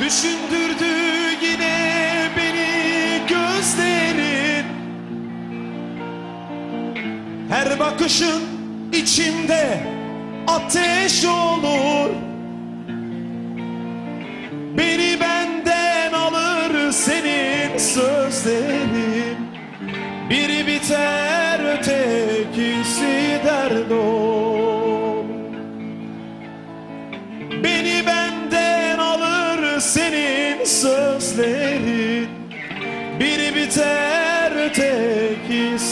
Düşündürdü yine beni gözlerin. Her bakışın içimde ateş olur. Beni benden alır senin sözlerin. Biri biter ötekisi sözlerin Biri biter ötekisi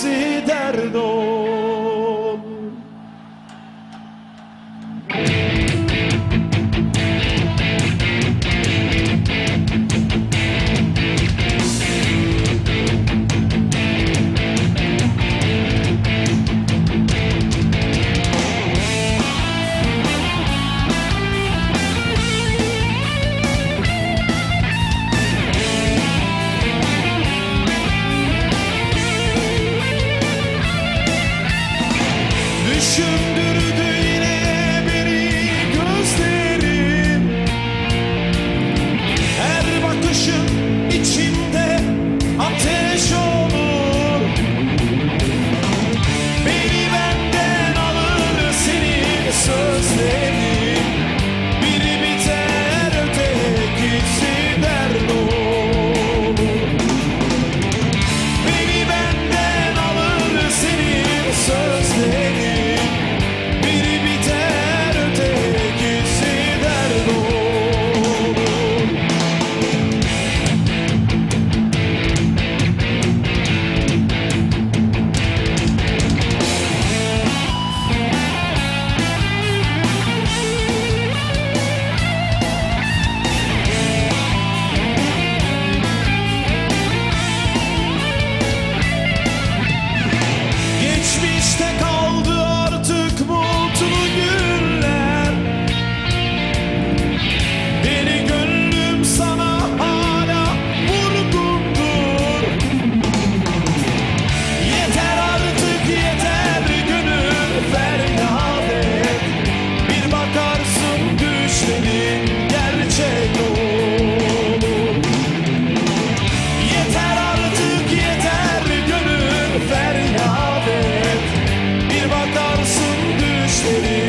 Sweet.